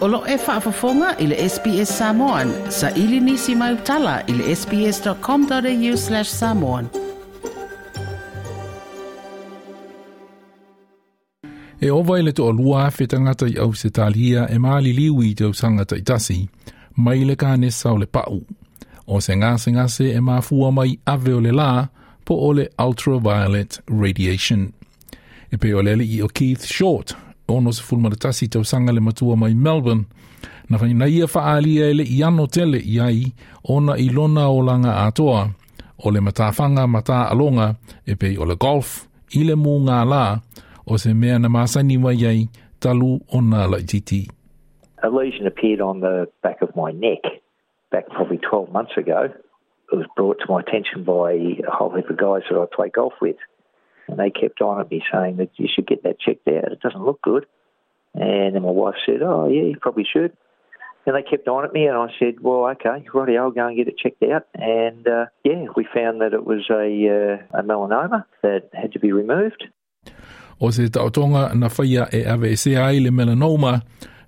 Olo e whaafafonga i le SBS Samoan. Sa ili nisi mai utala i le sbs.com.au slash samoan. E ova i le to alua e tangata i au se talia e maali liwi i te au sangata i tasi, mai le ka nesa o le pau. O se ngase ngase e mafua mai ave o le la po o le ultraviolet radiation. E pe o lele i o Keith Short, ono se fulma tasi tau sanga le matua mai Melbourne, na whai na ia whaalia ele i ano tele i ai, ona i lona o langa atoa, o le matawhanga mata alonga, e pei o le golf, i le mū ngā la, o se mea na masani mai ai, talu ona la laititi. A lesion appeared on the back of my neck back probably 12 months ago. It was brought to my attention by a whole heap of guys that I play golf with. And they kept on at me saying that you should get that checked out. It doesn't look good. And then my wife said, oh, yeah, you probably should. And they kept on at me, and I said, well, okay, righty, I'll go and get it checked out. And uh, yeah, we found that it was a, uh, a melanoma that had to be removed. O se tautonga na whaia e ai le melanoma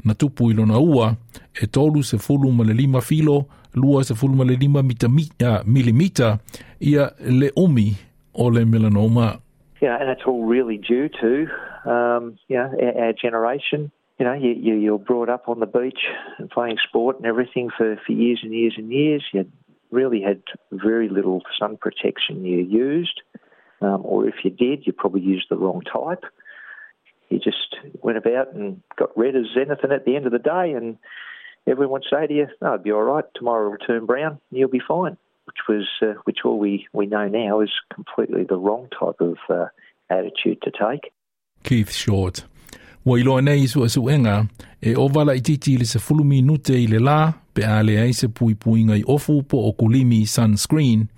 na tupu ilo na ua, e tolu se fulu ma le lima filo, lua se fulu ma le lima mita, mita, milimita, ia le umi o le melanoma. Yeah, and it's all really due to um, you know our, our generation. You know, you, you, you're brought up on the beach and playing sport and everything for, for years and years and years. You really had very little sun protection you used, um, or if you did, you probably used the wrong type. You just went about and got red as anything at the end of the day, and everyone would say to you, "Oh, it'll be all right. Tomorrow will turn brown, you'll be fine." Which was uh, which all we, we know now is completely the wrong type of uh, attitude to take. Keith Short. Wa ilo nei su asu enga, e o wala i titi le se fulu minute i le la, pe a le ai se pui pui ngai ofu po o kulimi sunscreen,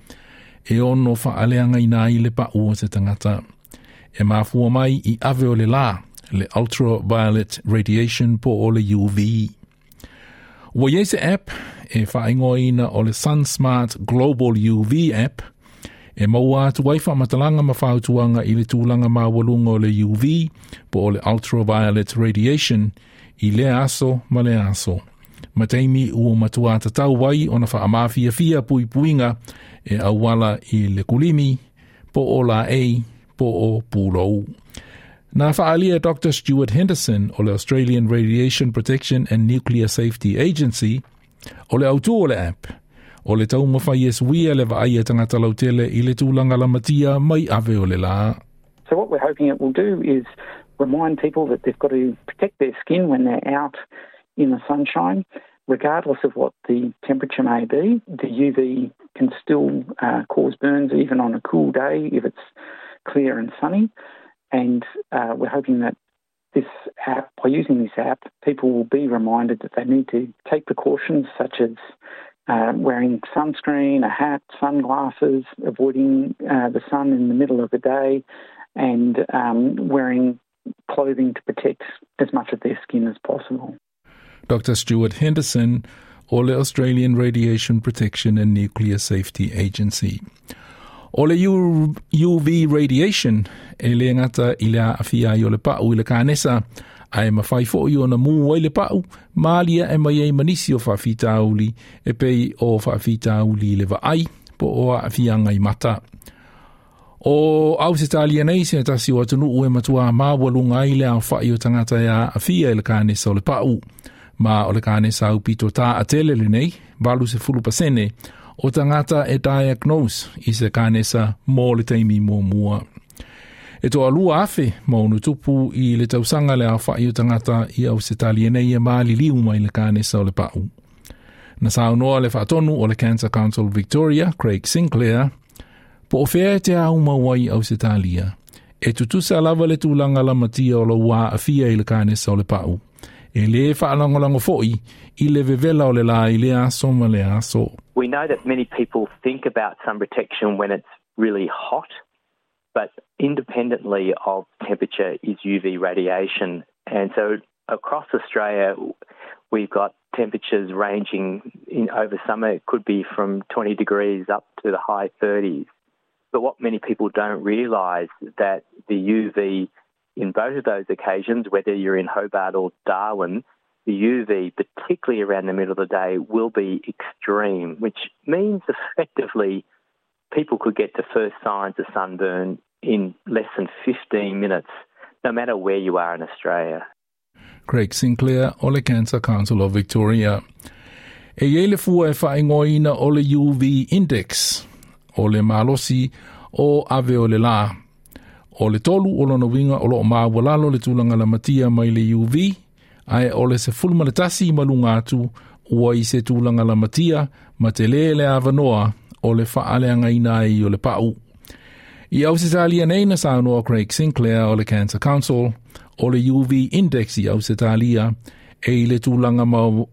e ono fa aleanga i nai le pa ua se tangata. E mafua mai i ave o le la, le ultraviolet radiation po o le UV. Wa se app e whaingoina o le SunSmart Global UV app, e maua atu wai matalanga ma whautuanga i le tūlanga ma walunga o le UV po o le ultraviolet radiation i le aso ma le aso. Ma teimi ua matua tatau wai o na wha fia pui puinga e awala i le kulimi po o la ei po o pūrou. Nā whaalia Dr. Stuart Henderson o le Australian Radiation Protection and Nuclear Safety Agency, app, o le tau mawhai es le wa aia tangata lautele i le tūlanga la mai ave. So what we're hoping it will do is remind people that they've got to protect their skin when they're out in the sunshine, regardless of what the temperature may be. The UV can still uh, cause burns even on a cool day if it's clear and sunny. And uh, we're hoping that this app, by using this app, people will be reminded that they need to take precautions such as uh, wearing sunscreen, a hat, sunglasses, avoiding uh, the sun in the middle of the day, and um, wearing clothing to protect as much of their skin as possible. Dr. Stuart Henderson, All Australian Radiation Protection and Nuclear Safety Agency. O le UV radiation e le ngata i le awhia i o le pau i le kānesa, a e mawhai fo i i le pau, maalia e mai e manisi o whawhita uli e pei o whawhita uli le ai, po o a awhia ngai mata. O au se talia nei se tasi o atunu ue matua mawalunga i le a whai tangata e a awhia i le kānesa o le pau. Ma o le kānesa au pito tā a tele le nei, balu se fulu pasene, o tangata e diagnose i se kānesa mō le teimi mō mua. E toa lua afe mō unu tupu i le tausanga le awha i o tangata i au se tali e nei e maali liu mai le kānesa o le pau. Na sao noa le whaatonu o le Cancer Council Victoria, Craig Sinclair, po o whea te au mawai au se talia. E tutusa lava le tūlanga la matia o la ua a fia i le kānesa o le pau. E le foi i le vevela o le la i le aso ma le aso. We know that many people think about sun protection when it's really hot, but independently of temperature is UV radiation. And so across Australia, we've got temperatures ranging in over summer, it could be from 20 degrees up to the high 30s. But what many people don't realise that the UV in both of those occasions, whether you're in Hobart or Darwin, the UV, particularly around the middle of the day, will be extreme, which means effectively people could get the first signs of sunburn in less than 15 minutes, no matter where you are in Australia. Craig Sinclair o le Cancer Council of Victoria. E ye le fua e whaingoina o le UV Index, o le malosi o ave o le la. O le tolu o lona winga o lo o maawalalo le tūlanga la matia mai le UV, ai o le se fulma le tasi malunga atu ua i se tūlanga la matia ma te le le avanoa o le faaleanga ina i o le pau. I au se talia nei na saunoa Craig Sinclair o le Cancer Council o le UV Index i au se talia e i le tūlanga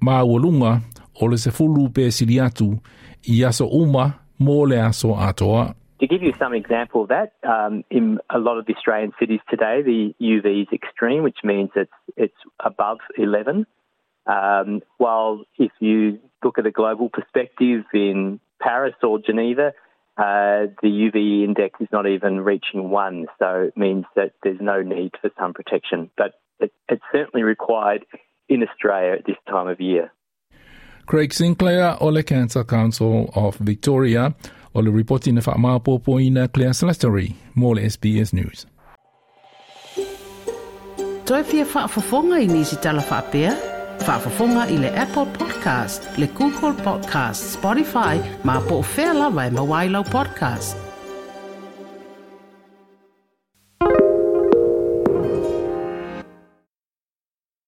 maawalunga o le se fulu pe siliatu i aso uma mō le aso atoa. To give you some example of that, um, in a lot of the Australian cities today, the UV is extreme, which means it's it's above 11. Um, while if you look at a global perspective in Paris or Geneva, uh, the UV index is not even reaching one, so it means that there's no need for sun protection. But it, it's certainly required in Australia at this time of year. Craig Sinclair o le Cancer Council of Victoria o le ripoti na whaamapopoina Claire Slattery mo le SBS News. Toi fia whaafafonga i nisi tala i le Apple Podcast, le Google Podcast, Spotify, ma po o mawailau podcast.